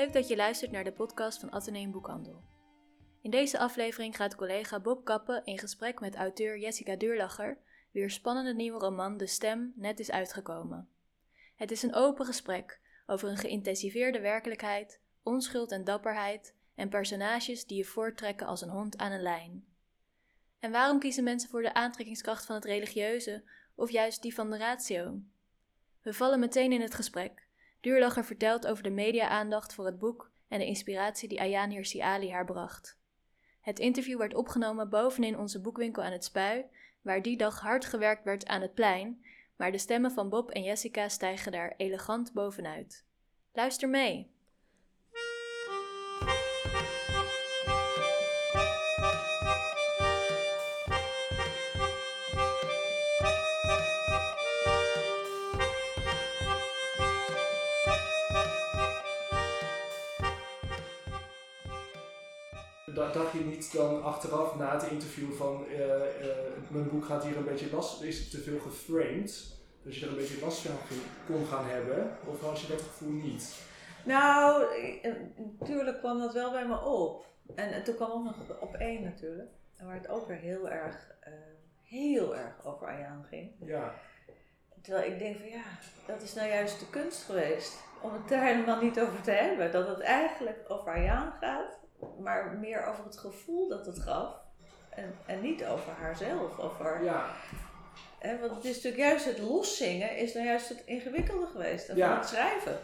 Leuk dat je luistert naar de podcast van Atheneum Boekhandel. In deze aflevering gaat collega Bob Kappen in gesprek met auteur Jessica Duurlacher, wier spannende nieuwe roman De Stem net is uitgekomen. Het is een open gesprek over een geïntensiveerde werkelijkheid, onschuld en dapperheid en personages die je voorttrekken als een hond aan een lijn. En waarom kiezen mensen voor de aantrekkingskracht van het religieuze of juist die van de ratio? We vallen meteen in het gesprek. Duurlacher vertelt over de media-aandacht voor het boek en de inspiratie die Ayaan Hirsi Ali haar bracht. Het interview werd opgenomen bovenin onze boekwinkel aan het Spui, waar die dag hard gewerkt werd aan het plein, maar de stemmen van Bob en Jessica stijgen daar elegant bovenuit. Luister mee! Dacht je niet dan achteraf na het interview van uh, uh, mijn boek gaat hier een beetje last, is te veel geframed, dat je er een beetje last van kon gaan hebben, of had je dat gevoel niet? Nou, natuurlijk kwam dat wel bij me op. En, en toen kwam ook nog op één natuurlijk, waar het ook weer heel erg, uh, heel erg over Ayaan ging. Ja. Terwijl ik denk van ja, dat is nou juist de kunst geweest. Om het daar helemaal niet over te hebben. Dat het eigenlijk over Ayaan gaat maar meer over het gevoel dat het gaf. En, en niet over haarzelf. Over, ja. Hè, want het is natuurlijk juist het loszingen is nou juist het ingewikkelde geweest. Dan ja. het schrijven.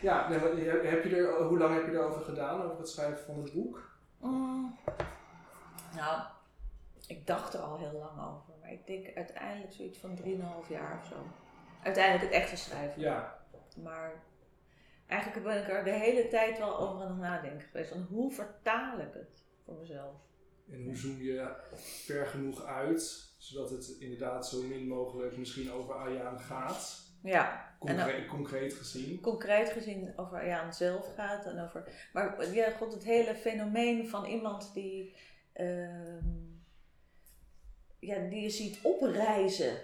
Ja, heb je er, hoe lang heb je erover gedaan, over het schrijven van het boek? Mm. nou, ik dacht er al heel lang over. Maar ik denk uiteindelijk zoiets van 3,5 jaar of zo. Uiteindelijk het echte schrijven. Ja. Maar eigenlijk ben ik er de hele tijd wel over aan het nadenken geweest. Van hoe vertaal ik het voor mezelf? En hoe zoom je ver genoeg uit, zodat het inderdaad zo min mogelijk misschien over Ayaan gaat? Ja. Concreet, concreet gezien. Concreet gezien over Ayaan zelf gaat. En over, maar ja, god, het hele fenomeen van iemand die, uh, ja, die je ziet opreizen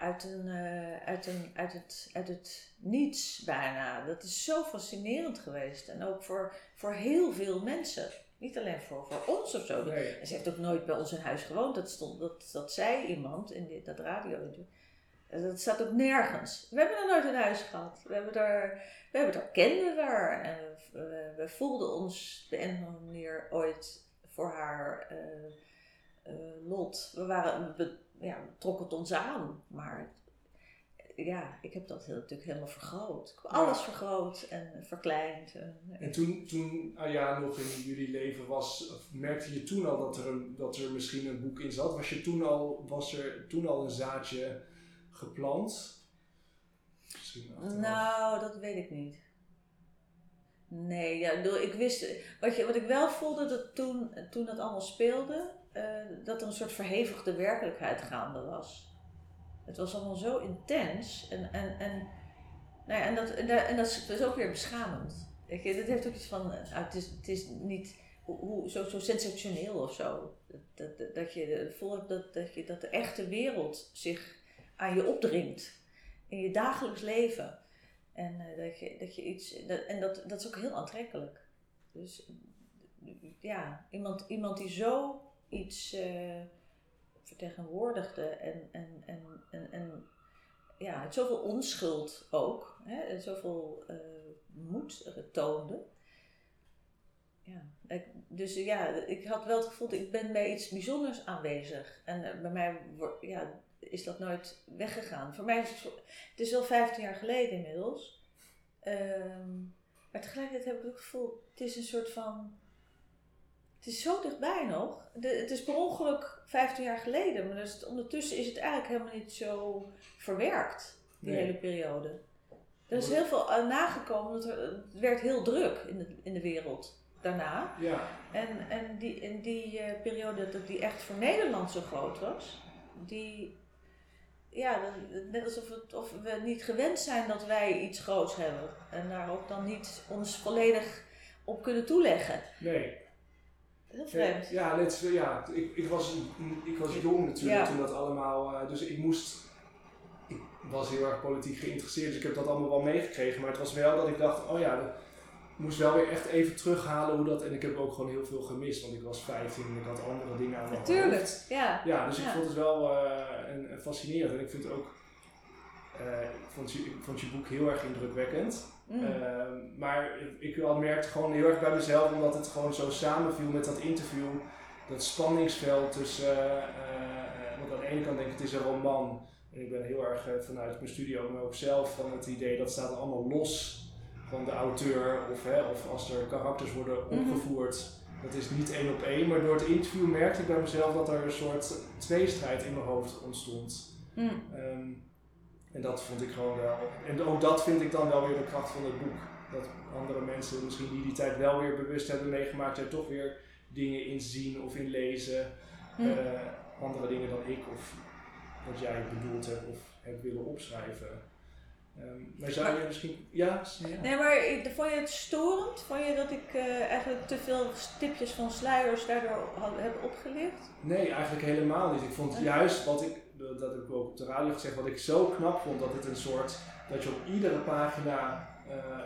uit, een, uh, uit, een, uit, het, uit het niets bijna. Dat is zo fascinerend geweest. En ook voor, voor heel veel mensen. Niet alleen voor, voor ons of zo. Nee. Ze heeft ook nooit bij ons in huis gewoond. Dat, stond, dat, dat zei iemand in dit, dat radio. Dat staat ook nergens. We hebben er nooit een huis gehad. We hebben er, we hebben er kenden daar. En we, we, voelden ons op een of andere manier ooit voor haar uh, lot. We waren ja, trok het ons aan. Maar ja, ik heb dat natuurlijk helemaal vergroot. Ik heb alles vergroot en verkleind. En, en toen, toen Aya nog in jullie leven was, merkte je toen al dat er, een, dat er misschien een boek in zat? Was, je toen al, was er toen al een zaadje geplant? nou, dat weet ik niet. Nee, ja, ik wist, wat, je, wat ik wel voelde dat toen, toen dat allemaal speelde, uh, dat er een soort verhevigde werkelijkheid gaande was. Het was allemaal zo intens en, en, en, nou ja, en, dat, en, dat, is ook weer beschamend. Ik, dat heeft ook iets van, nou, het, is, het is niet hoe, zo, zo sensationeel of zo. Dat, dat, dat je voelt dat, dat, je, dat de echte wereld zich aan je opdringt in je dagelijks leven. En uh, dat je, dat je iets, en dat, dat is ook heel aantrekkelijk. Dus ja, iemand, iemand die zo iets uh, vertegenwoordigde en, en, en, en, en ja, zoveel onschuld ook, hè, en zoveel uh, moed toonde. Ja, dus ja, ik had wel het gevoel dat ik ben bij iets bijzonders aanwezig. En uh, bij mij ja, is dat nooit weggegaan. Voor mij is het, het is wel 15 jaar geleden inmiddels. Um, maar tegelijkertijd heb ik het gevoel, het is een soort van het is zo dichtbij nog. De, het is per ongeluk 15 jaar geleden, maar dus ondertussen is het eigenlijk helemaal niet zo verwerkt, die hele periode. Er is heel veel nagekomen, het, het werd heel druk in de, in de wereld daarna. Ja. En, en die, in die uh, periode dat die echt voor Nederland zo groot was, die, ja, net alsof het, of we niet gewend zijn dat wij iets groots hebben. En daar ook dan niet ons volledig op kunnen toeleggen. Nee. Heel vreemd. Ja, net, ja ik, ik, was, ik was jong natuurlijk toen dat allemaal. Uh, dus ik moest. Ik was heel erg politiek geïnteresseerd, dus ik heb dat allemaal wel meegekregen. Maar het was wel dat ik dacht: oh ja, moest wel weer echt even terughalen hoe dat. En ik heb ook gewoon heel veel gemist, want ik was 15 en ik had andere dingen aan mijn Natuurlijk, ja. Ja, dus ik vond het wel eh, een, een fascinerend. En ik vind ook. Eh, ik, vond je, ik vond je boek heel erg indrukwekkend. Mm. Ehm, maar ik, ik merkte gewoon heel erg bij mezelf, omdat het gewoon zo samenviel met dat interview. Dat spanningsveld tussen. eh, eh, want aan de ene kant denk ik, het is een roman. En ik ben heel erg vanuit mijn studie ook, maar ook zelf van het idee dat staat allemaal los van de auteur. Of, hè, of als er karakters worden Mhm. opgevoerd. Dat is niet één op één. Maar door het interview merkte ik bij mezelf dat er een soort tweestrijd in mijn hoofd ontstond. Mm. Ehm, en dat vond ik gewoon wel. En ook dat vind ik dan wel weer de kracht van het boek. Dat andere mensen misschien die die tijd wel weer bewust hebben meegemaakt, er toch weer dingen in zien of in lezen. Mm. Eh, andere dingen dan ik of wat jij bedoeld hebt of hebt willen opschrijven. Ehm, maar zou je misschien. Ja? ja. Nee, maar vond je het storend? Vond je dat ik eh, eigenlijk te veel tipjes van sluiers daardoor had, heb opgelicht? Nee, eigenlijk helemaal niet. Ik vond juist wat ik, dat heb ik ook op de radio gezegd, wat ik zo knap vond, dat het een soort, dat je op iedere pagina, eh,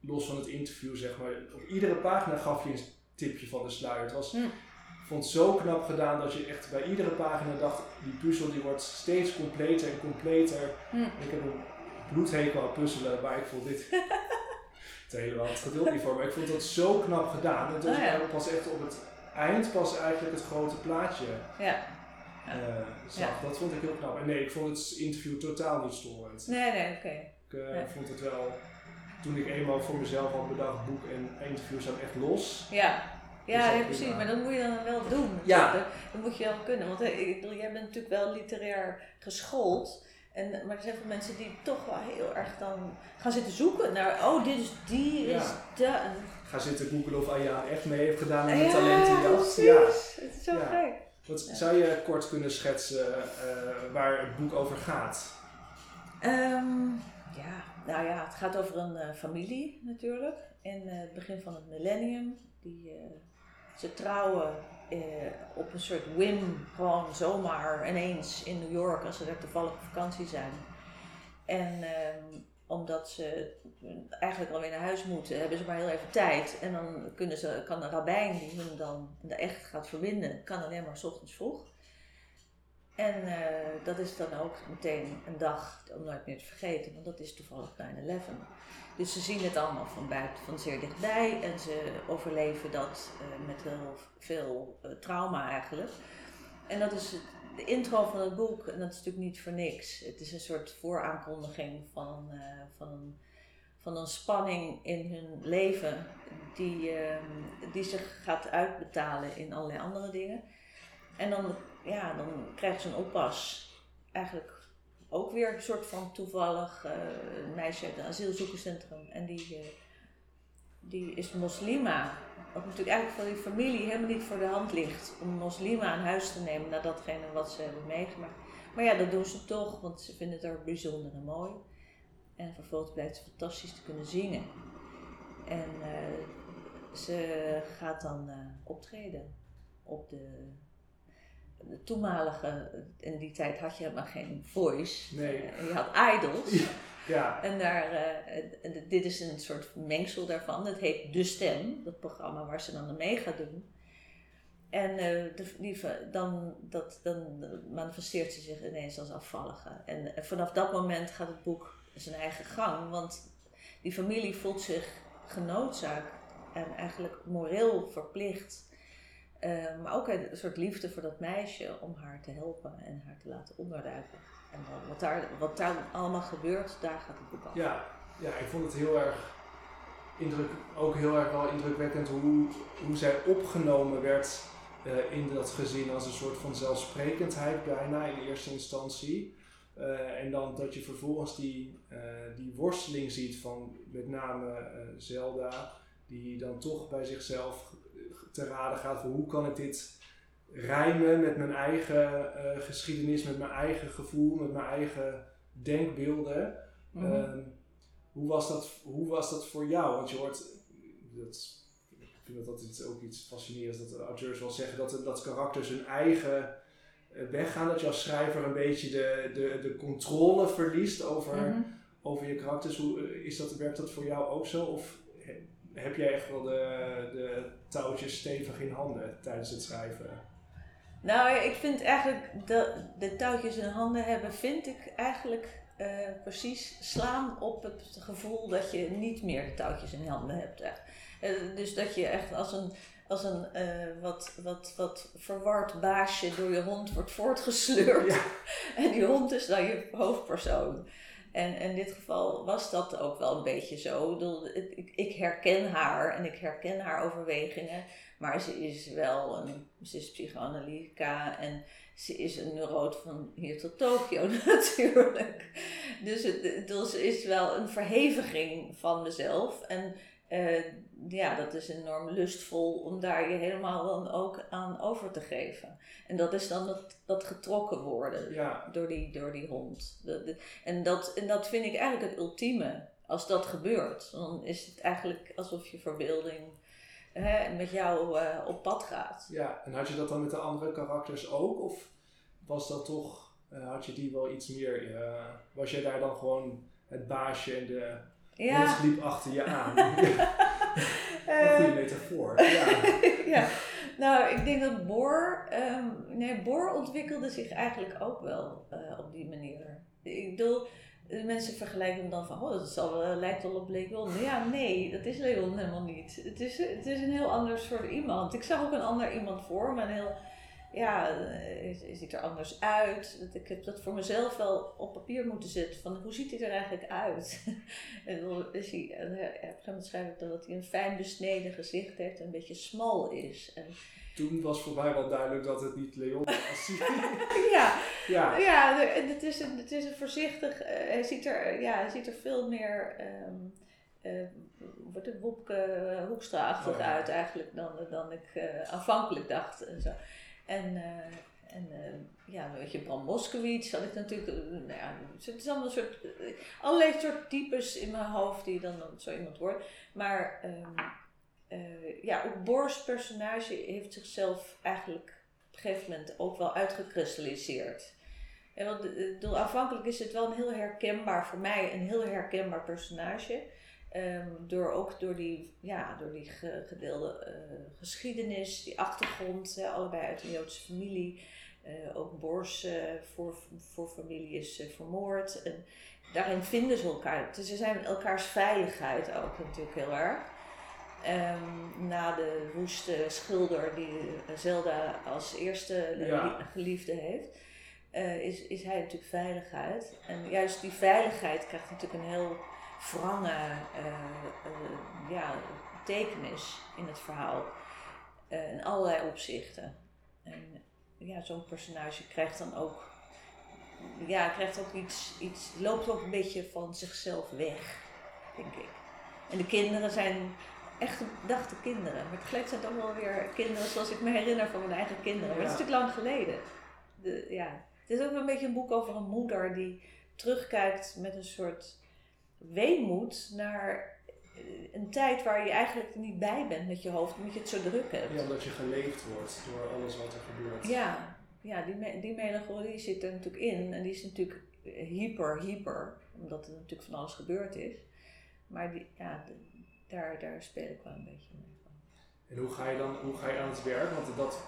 los van het interview zeg maar, op iedere pagina gaf je een tipje van de sluier. Het was, ik vond het zo knap gedaan dat je echt bij iedere pagina dacht, die puzzel die wordt steeds completer en completer. Ik heb een bloedhekel aan puzzelen, maar ik vond dit het helemaal het geduld niet voor. Maar ik vond dat zo knap gedaan. En toen Oh ja. ik pas echt op het eind pas eigenlijk het grote plaatje Ja. Eh, zag. Dat vond ik heel knap. En nee, ik vond het interview totaal niet storend. Nee, nee, oké. Ik eh, vond het wel, toen ik eenmaal voor mezelf had bedacht, boek en interview staan echt los. Ja. Dus Ja, precies. prima. Maar dat moet je dan wel doen. Ja. Dat moet je wel kunnen. Want eh, ik bedoel, jij bent natuurlijk wel literair geschoold. En, maar er zijn veel mensen die toch wel heel erg dan gaan zitten zoeken naar, oh, dit is die, Ja. is de. Ga zitten googlen of Ayaan echt mee heeft gedaan in de Ja, talentenjacht. precies. Ja. Het is zo gek. Wat, Ja. Zou je kort kunnen schetsen eh, waar het boek over gaat? Ehm, ja, nou ja, het gaat over een eh, familie natuurlijk. In eh, het begin van het millennium. Die, ze trouwen op een soort whim, gewoon zomaar ineens in New York als ze daar toevallig op vakantie zijn. En ehm, omdat ze eigenlijk alweer naar huis moeten, hebben ze maar heel even tijd. En dan kunnen ze, kan een rabbijn die hun dan de echt gaat verbinden, kan alleen maar 's ochtends vroeg. En eh, dat is dan ook meteen een dag om nooit meer te vergeten, want dat is toevallig 9-11. Dus ze zien het allemaal van buiten, van zeer dichtbij en ze overleven dat eh, met heel veel eh, trauma eigenlijk. En dat is de intro van het boek, en dat is natuurlijk niet voor niks. Het is een soort vooraankondiging van, eh, van, een, van een spanning in hun leven die, eh, die zich gaat uitbetalen in allerlei andere dingen. En dan, ja, dan krijgen ze een oppas. Eigenlijk ook weer een soort van toevallig eh, meisje uit een asielzoekerscentrum. En die, eh, die is moslima. Wat natuurlijk eigenlijk voor die familie helemaal niet voor de hand ligt. Om moslima aan huis te nemen na datgene wat ze hebben meegemaakt. Maar ja, dat doen ze toch, want ze vinden het er bijzonder en mooi. En vervolgens blijkt ze fantastisch te kunnen zingen. En eh, ze gaat dan eh, optreden op de, de toenmalige, in die tijd had je helemaal geen voice. Nee. Eh, je had idols. Ja, En daar, eh, dit is een soort mengsel daarvan. Dat heet De Stem, dat programma waar ze dan aan mee gaat doen. En eh, de, die, dan, dat, dan manifesteert ze zich ineens als afvallige. En vanaf dat moment gaat het boek zijn eigen gang. Want die familie voelt zich genoodzaakt en eigenlijk moreel verplicht. Eh, maar ook een soort liefde voor dat meisje om haar te helpen en haar te laten onderduiken. En dan, wat, daar, wat daar allemaal gebeurt, daar gaat het boek ja, ja, ik vond het heel erg indruk, ook heel erg wel indrukwekkend hoe, hoe zij opgenomen werd eh, in dat gezin als een soort van zelfsprekendheid bijna in eerste instantie. Eh, en dan dat je vervolgens die, die worsteling ziet van met name Zelda, die dan toch bij zichzelf te raden gaat van hoe kan ik dit rijmen met mijn eigen eh, geschiedenis, met mijn eigen gevoel, met mijn eigen denkbeelden. Mhm. Ehm, hoe, was dat, hoe was dat voor jou? Want je hoort, dat, ik vind dat altijd ook iets fascinerends, dat de auteurs wel zeggen dat, dat karakters hun eigen eh, weg gaan. Dat je als schrijver een beetje de, de, de controle verliest over, Mhm. over je karakters. Hoe, eh, is dat, werkt dat voor jou ook zo? Of heb jij echt wel de, de touwtjes stevig in handen tijdens het schrijven? Nou, ik vind eigenlijk de, de touwtjes in handen hebben, vind ik eigenlijk eh, precies slaan op het gevoel dat je niet meer de touwtjes in handen hebt. Echt. Eh, dus dat je echt als een, als een eh, wat, wat, wat verward baasje door je hond wordt voortgesleurd. Ja. En die hond is dan je hoofdpersoon. En in dit geval was dat ook wel een beetje zo. Ik, herken haar en ik herken haar overwegingen. Maar ze is wel een, ze is psychoanalytica en ze is een neuroot van hier tot Tokio natuurlijk. Dus het, dus is wel een verheviging van mezelf. En uh, ja, dat is enorm lustvol om daar je helemaal dan ook aan over te geven. En dat is dan dat, dat getrokken worden Ja, door, die, door die hond. Dat- dat- en, dat, en dat vind ik eigenlijk het ultieme. Als dat gebeurt, dan is het eigenlijk alsof je verbeelding hè, met jou eh, op pad gaat. ja. En had je dat dan met de andere karakters ook? Of was dat toch, eh, had je die wel iets meer, eh, was jij daar dan gewoon het baasje en de Ja, liep achter je aan? eh, Een goede metafoor. Ja. ja. Nou, ik denk dat Boor, ehm, nee, Boor ontwikkelde zich eigenlijk ook wel eh, op die manier. Ik bedoel, de mensen vergelijken hem dan van, oh, dat zal, lijkt wel op Leon. Ja, nee, dat is Leon helemaal niet. Het is, het is een heel ander soort iemand. Ik zag ook een ander iemand voor me, een heel, ja, eh, is- ziet er anders uit. Dat- Ik heb dat voor mezelf wel op papier moeten zetten, van hoe ziet hij er eigenlijk uit? en dan is hij, en, eh, op een gegeven moment schrijf ik dan dat hij een fijn besneden gezicht heeft en een beetje smal is. En, Toen was voor mij wel duidelijk dat het niet Leon was. ja, ja, Ja, het is een, het is een voorzichtig. eh, hij, ziet er, ja, hij ziet er veel meer. eh, wordt het Wopke eh, Hoekstra-achtig Oh, ja. uit eigenlijk dan, dan ik eh, aanvankelijk dacht. En, zo. En, eh, en eh, ja, weet je, Bram Moskowitz had ik natuurlijk. eh, nou ja, het is allemaal een soort. allerlei soort types in mijn hoofd die dan zo iemand wordt. Maar ehm, eh, ja, ook Boris personage heeft zichzelf eigenlijk op een gegeven moment ook wel uitgekristalliseerd. En want, bedoel, aanvankelijk is het wel een heel herkenbaar, voor mij een heel herkenbaar personage. Ehm, door ook door die, ja, door die ge- gedeelde eh, geschiedenis, die achtergrond, hè, allebei uit een Joodse familie. Eh, ook Bors eh, voor, voor familie is eh, vermoord. En daarin vinden ze elkaar. Dus ze zijn elkaars veiligheid ook natuurlijk heel erg. Ehm, na de woeste schilder die eh, Zelda als eerste eh, Ja. geliefde heeft, eh, is, is hij natuurlijk veiligheid. En juist die veiligheid krijgt natuurlijk een heel wrange eh, eh, ja, betekenis in het verhaal. Eh, in allerlei opzichten. En ja, zo'n personage krijgt dan ook, ja, krijgt ook iets, iets, loopt ook een beetje van zichzelf weg, denk ik. En de kinderen zijn echt bedachte kinderen. Maar tegelijk zijn het ook wel weer kinderen zoals ik me herinner van mijn eigen kinderen. Maar het is natuurlijk lang geleden. De, ja. Het is ook een beetje een boek over een moeder die terugkijkt met een soort weemoed naar eh, een tijd waar je eigenlijk niet bij bent met je hoofd, omdat je het zo druk hebt. ja, omdat je geleefd wordt door alles wat er gebeurt. Ja, ja die, me- die melancholie zit er natuurlijk in. En die is natuurlijk eh, hyper, hyper. Omdat er natuurlijk van alles gebeurd is. Maar die, ja, de- daar, daar speel ik wel een beetje mee. En hoe ga je dan hoe ga je aan het werk? Want dat,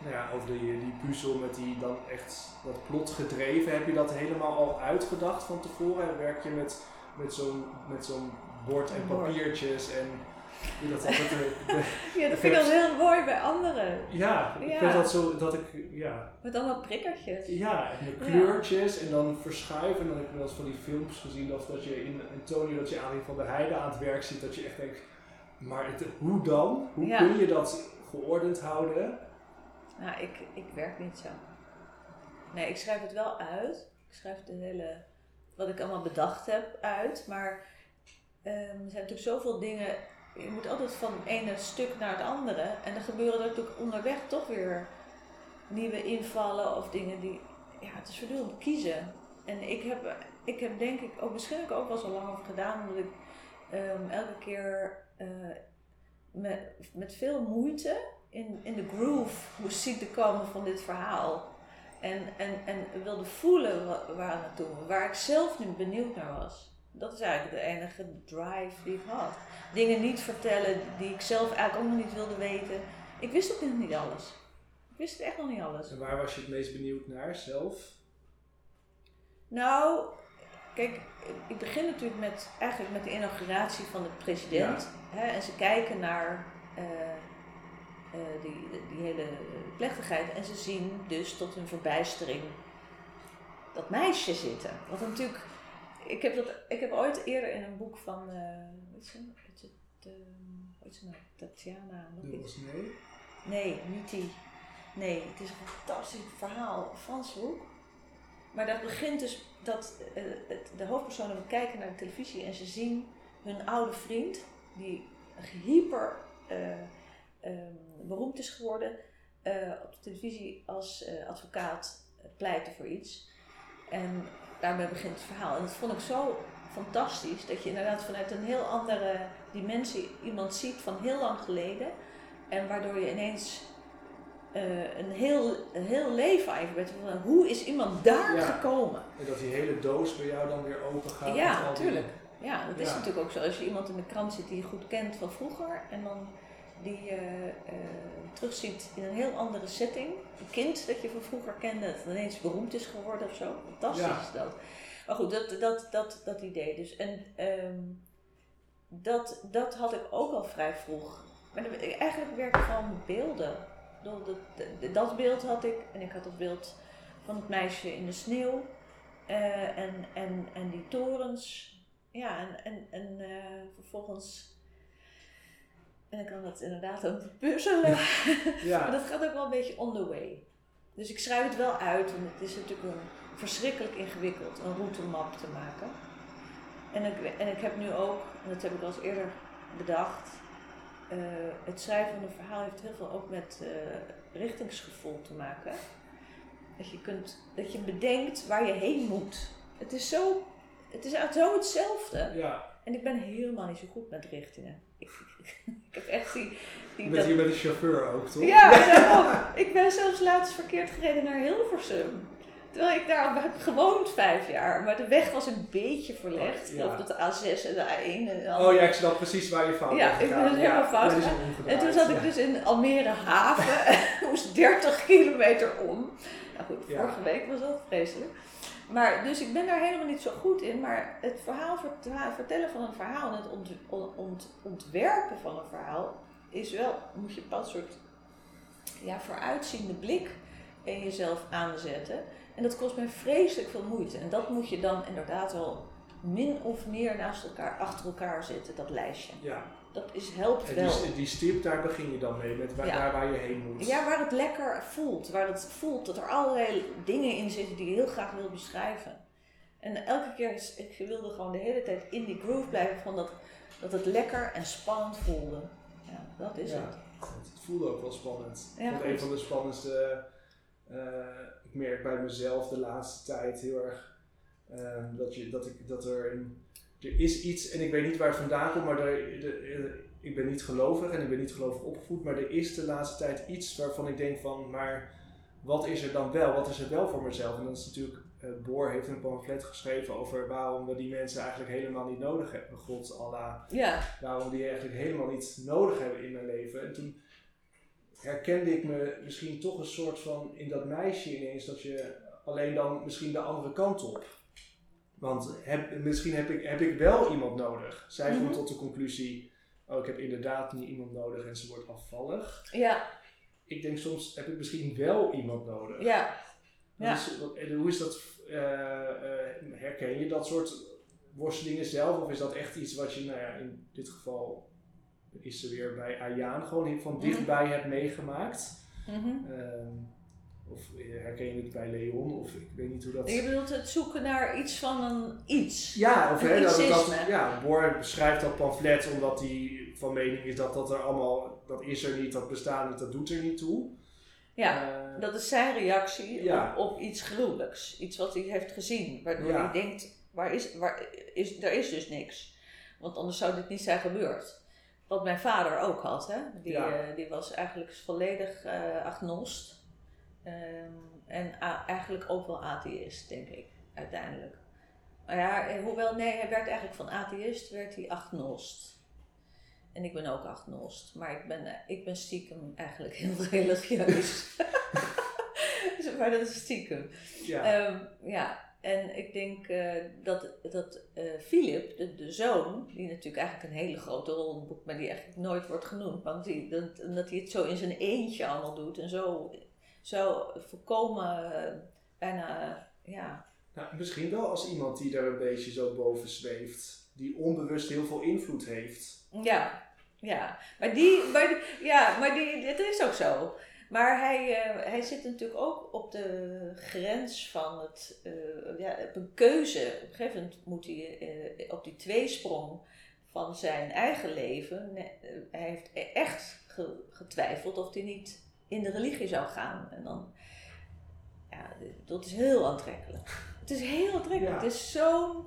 nou ja, over die, die puzzel met die dan echt dat plot gedreven, heb je dat helemaal al uitgedacht van tevoren? En werk je met, met zo'n met zo'n bord en papiertjes en dat de, de- Ja, dat vind ik al heel mooi bij anderen. ja, ik vind dat zo dat ik ja, Met allemaal prikkertjes. ja, en de Ja. kleurtjes en dan verschuiven. En dan heb ik wel eens van die films gezien of dat je in Antonio dat je Arie van der Heijden aan het werk ziet, dat je echt denkt, maar het, hoe dan? Hoe Ja. kun je dat geordend houden? Nou, ik, ik werk niet zo. Nee, ik schrijf het wel uit. Ik schrijf de hele, wat ik allemaal bedacht heb uit. Maar ehm, er zijn natuurlijk zoveel dingen. Je moet altijd van het ene stuk naar het andere. En er gebeuren er natuurlijk onderweg toch weer nieuwe invallen of dingen die. Ja, het is voortdurend kiezen. En ik heb, ik heb denk ik ook misschien ook wel zo lang over gedaan, omdat ik ehm, elke keer eh, met, met veel moeite in, in de groove moest zien te komen van dit verhaal. En, en, en wilde voelen wa- waar het waar ik zelf nu benieuwd naar was. Dat is eigenlijk de enige drive die ik had. Dingen niet vertellen die ik zelf eigenlijk ook nog niet wilde weten. Ik wist ook nog niet alles. Ik wist echt nog niet alles. En waar was je het meest benieuwd naar zelf? Nou, kijk, ik begin natuurlijk met, eigenlijk met de inauguratie van de president. Hè, en ze kijken naar eh, eh, die, die hele plechtigheid en ze zien dus tot hun verbijstering dat meisje zitten. Wat natuurlijk, ik heb, dat, ik heb ooit eerder in een boek van, uh, je, weet je, de, weet je nou, Tatjana, nog iets. nee. Nee, niet die. Nee, het is een fantastisch verhaal, Frans boek. Maar dat begint dus dat eh, het, de hoofdpersonen kijken naar de televisie en ze zien hun oude vriend, die hyper eh, ehm, beroemd is geworden, eh, op de televisie als eh, advocaat pleiten voor iets. En daarmee begint het verhaal. En dat vond ik zo fantastisch, dat je inderdaad vanuit een heel andere dimensie iemand ziet van heel lang geleden. En waardoor je ineens eh, een, heel, een heel leven eigenlijk bent. Van, hoe is iemand daar Ja. gekomen? En dat die hele doos bij jou dan weer open gaat. Ja, die- natuurlijk. Ja, dat is natuurlijk ook zo. Als je iemand in de krant ziet die je goed kent van vroeger en dan die je eh, terugziet in een heel andere setting. Een kind dat je van vroeger kende, dat ineens beroemd is geworden of zo. Fantastisch Ja. is dat. Maar goed, dat, dat, dat, dat idee dus. En ehm, dat, dat had ik ook al vrij vroeg. Maar eigenlijk werk met beelden. Dat beeld had ik en ik had het beeld van het meisje in de sneeuw. eh, en, en, en die torens. Ja, en, en, en eh, vervolgens. En ik kan dat inderdaad ook puzzelen. Maar Ja, dat gaat ook wel een beetje on the way. Dus ik schrijf het wel uit, want het is natuurlijk een verschrikkelijk ingewikkeld, een routemap te maken. En ik, en ik heb nu ook, en dat heb ik al eens eerder bedacht, eh, het schrijven van een verhaal heeft heel veel ook met eh, richtingsgevoel te maken. Dat je, kunt, dat je bedenkt waar je heen moet. Het is zo, het is eigenlijk zo hetzelfde. ja. En ik ben helemaal niet zo goed met richtingen. Ik, ik, heb echt die... die Je bent dat- hier met de chauffeur ook, toch? ja, daarom. ik ben zelfs laatst verkeerd gereden naar Hilversum. Terwijl ik daar heb gewoond vijf jaar. Maar de weg was een beetje verlegd. Oh, Ik ja. geloof dat de A6 en de A1 en Oh ja, ik snap precies waar je fout Ja, ik ben dus helemaal fout En toen zat ik dus in Almere Haven. en moest 30 kilometer om. Nou goed, vorige week was dat vreselijk. Maar dus ik ben daar helemaal niet zo goed in. Maar het verhaal vertellen van een verhaal en het ont, ont- ont- ontwerpen van een verhaal is wel, moet je pas soort ja, vooruitziende blik in jezelf aanzetten. En dat kost mij vreselijk veel moeite. En dat moet je dan inderdaad wel min of meer naast elkaar, achter elkaar zetten, dat lijstje. Ja, Dat is, helpt en wel. die, die stip, daar begin je dan mee, met waar, Ja. daar waar je heen moet. Ja, waar het lekker voelt. Waar het voelt dat er allerlei dingen in zitten die je heel graag wil beschrijven. En elke keer, is, ik wilde gewoon de hele tijd in die groove blijven van dat, dat het lekker en spannend voelde. Ja, dat is Ja. het. Het voelde ook wel spannend. Ja, een van de spannendste. eh, ik merk bij mezelf de laatste tijd heel erg eh, dat, je, dat, ik, dat er een. Er is iets, en ik weet niet waar het vandaan komt, maar er, er- er- ik ben niet gelovig en ik ben niet gelovig opgevoed, maar er is de laatste tijd iets waarvan ik denk van, maar wat is er dan wel? Wat is er wel voor mezelf? En dat is natuurlijk, eh, Boor heeft een pamflet geschreven over waarom we die mensen eigenlijk helemaal niet nodig hebben. God, Allah, Ja, waarom die eigenlijk helemaal niet nodig hebben in mijn leven. En toen herkende ik me misschien toch een soort van in dat meisje ineens dat je alleen dan misschien de andere kant op. Want heb, misschien heb ik, heb ik wel iemand nodig. Zij Mhm. komt tot de conclusie, oh ik heb inderdaad niet iemand nodig en ze wordt afvallig. ja, Ik denk soms heb ik misschien wel iemand nodig. ja. Dus, en hoe is dat, eh, eh, herken je dat soort worstelingen zelf? Of is dat echt iets wat je, nou ja, in dit geval is ze weer bij Ayaan gewoon van Mhm. dichtbij hebt meegemaakt? Mhm. Ehm, of herken je het bij Leon? Of ik weet niet hoe dat... Je bedoelt het zoeken naar iets van een iets. Ja, of hè, dat, dat, ja, Boor beschrijft dat pamflet omdat hij van mening is dat dat er allemaal, dat is er niet, dat bestaat niet, dat doet er niet toe. Ja, Eh, dat is zijn reactie Ja. op, op iets gruwelijks. Iets wat hij heeft gezien. Waardoor Ja. hij denkt, waar is, waar is, er is dus niks. Want anders zou dit niet zijn gebeurd. Wat mijn vader ook had. Hè? Die, Ja. eh, die was eigenlijk volledig eh agnost. Ehm, en eigenlijk ook wel atheïst, denk ik, uiteindelijk. Maar ja, eh, hoewel, nee, hij werd eigenlijk van atheïst, werd hij agnost. En ik ben ook agnost, maar ik ben, eh, ik ben stiekem eigenlijk heel religieus. Maar dat is stiekem. Ja. Ehm, ja, en ik denk eh, dat, dat Philip, de, de zoon, die natuurlijk eigenlijk een hele grote rol in het boek, maar die eigenlijk nooit wordt genoemd, want die, dat, omdat hij het zo in zijn eentje allemaal doet en zo, zo voorkomen eh, bijna, ja, Nou, misschien wel als iemand die er een beetje zo boven zweeft, die onbewust heel veel invloed heeft. Ja, ja. Maar die, maar die, ja, maar die, dit is ook zo. Maar hij, eh, hij zit natuurlijk ook op de grens van het, eh, ja, op een keuze. Op een gegeven moment moet hij eh, op die tweesprong van zijn eigen leven. eh, hij heeft e- echt ge- getwijfeld of hij niet in de religie zou gaan. En dan, ja, dat is heel aantrekkelijk. Het is heel aantrekkelijk. Ja. Het is zo'n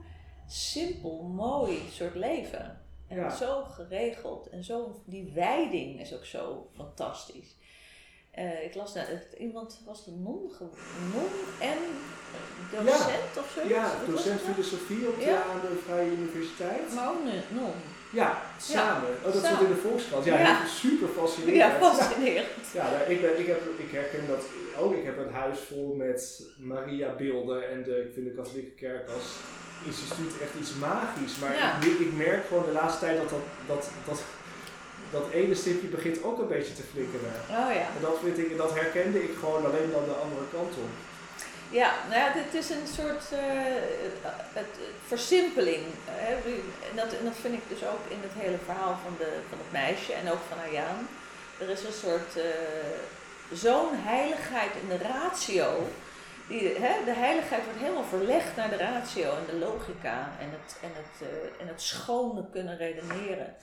simpel, mooi soort leven. En Ja. zo geregeld. En zo, die wijding is ook zo fantastisch. Eh, ik las dat iemand was de non, non en docent of zo. Ja, docent filosofie op de, aan de Vrije Universiteit. Maar ook een non. Ja, samen. Oh, dat samen. stond in de Volkskrant. Ja, Ja. super fascinerend. Ja, fascinerend. Ja, ik, ben, ik, heb, ik herken dat ook. Ik heb een huis vol met Maria-beelden en de, ik vind de katholieke kerk als instituut echt iets magisch. Maar ik, ik merk gewoon de laatste tijd dat dat, dat, dat, dat ene stipje begint ook een beetje te flikkeren. Oh ja. En dat, vind ik, dat herkende ik gewoon alleen dan de andere kant op. Ja, nou ja, dit is een soort eh, het, versimpeling. Hè. En, dat, en dat vind ik dus ook in het hele verhaal van, de, van het meisje en ook van Ayaan. Er is een soort eh, zo'n heiligheid in de ratio. Die, hè, de heiligheid wordt helemaal verlegd naar de ratio en de logica en het, en het, eh, en het schone kunnen redeneren.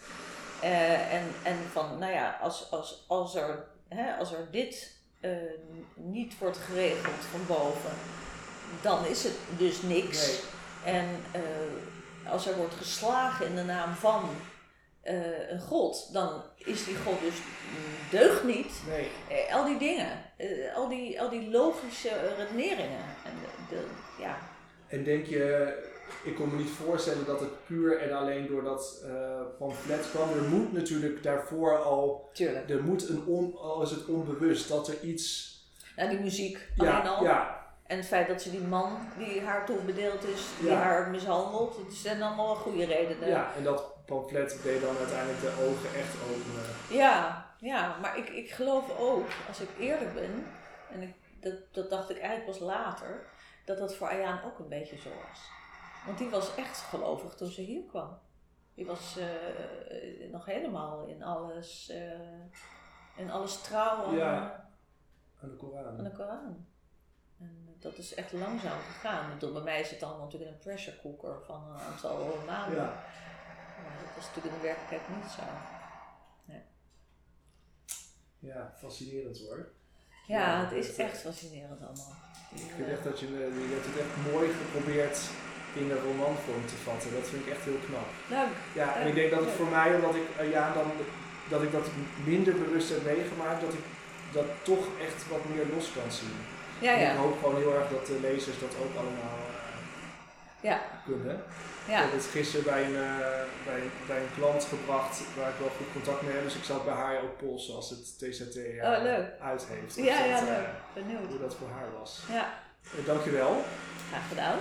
En, en van, nou ja, als, als, als, er, hè, als er dit eh, niet wordt geregeld van boven, dan is het dus niks. Nee. En eh, als er wordt geslagen in de naam van eh, een god, dan is die god dus deugt niet. Nee. Al die dingen, al, die, al die logische redeneringen. En de, de- ja. En denk je, ik kon me niet voorstellen dat het puur en alleen door dat eh pamflet kwam. Er moet natuurlijk daarvoor al, Tuurlijk. er moet een on, al is het onbewust, dat er iets... Nou, die muziek alleen Ja, al. ja, En het feit dat ze die man die haar toebedeeld is, die Ja. haar mishandelt, dat zijn allemaal goede redenen. ja, en dat pamflet deed dan uiteindelijk de ogen echt openen. Ja, ja, maar ik, ik geloof ook, als ik eerlijk ben, en ik, dat, dat dacht ik eigenlijk pas later, dat dat voor Ayaan ook een beetje zo was. Want die was echt gelovig toen ze hier kwam. Die was eh, nog helemaal in alles, eh, in alles trouw aan, Ja. Aan de Koran. aan de Koran. En dat is echt langzaam gegaan. Bedoel, bij mij is het allemaal natuurlijk in een pressure cooker van een aantal maanden. Ja. Maar dat is natuurlijk in de werkelijkheid niet zo. ja, fascinerend hoor. Ja, Ja, het is echt fascinerend allemaal. Ik vind echt dat je, eh, je hebt het echt mooi geprobeerd in een romanvorm te vatten. Dat vind ik echt heel knap. nou, Ja, en ik denk dat het voor mij, omdat ik eh, ja, dan, dat ik dat minder bewust heb meegemaakt, dat ik dat toch echt wat meer los kan zien. ja, En ja. ik hoop gewoon heel erg dat de lezers dat ook allemaal eh, Ja, kunnen. Ik ja. heb het gisteren bij een, eh, bij, bij een klant gebracht waar ik wel goed contact mee heb. Dus ik zal het bij haar ook polsen als het TZT eh, Oh, uit heeft. Ja, dat, ja, leuk. Benieuwd. hoe dat voor haar was. Ja, dankjewel. graag gedaan.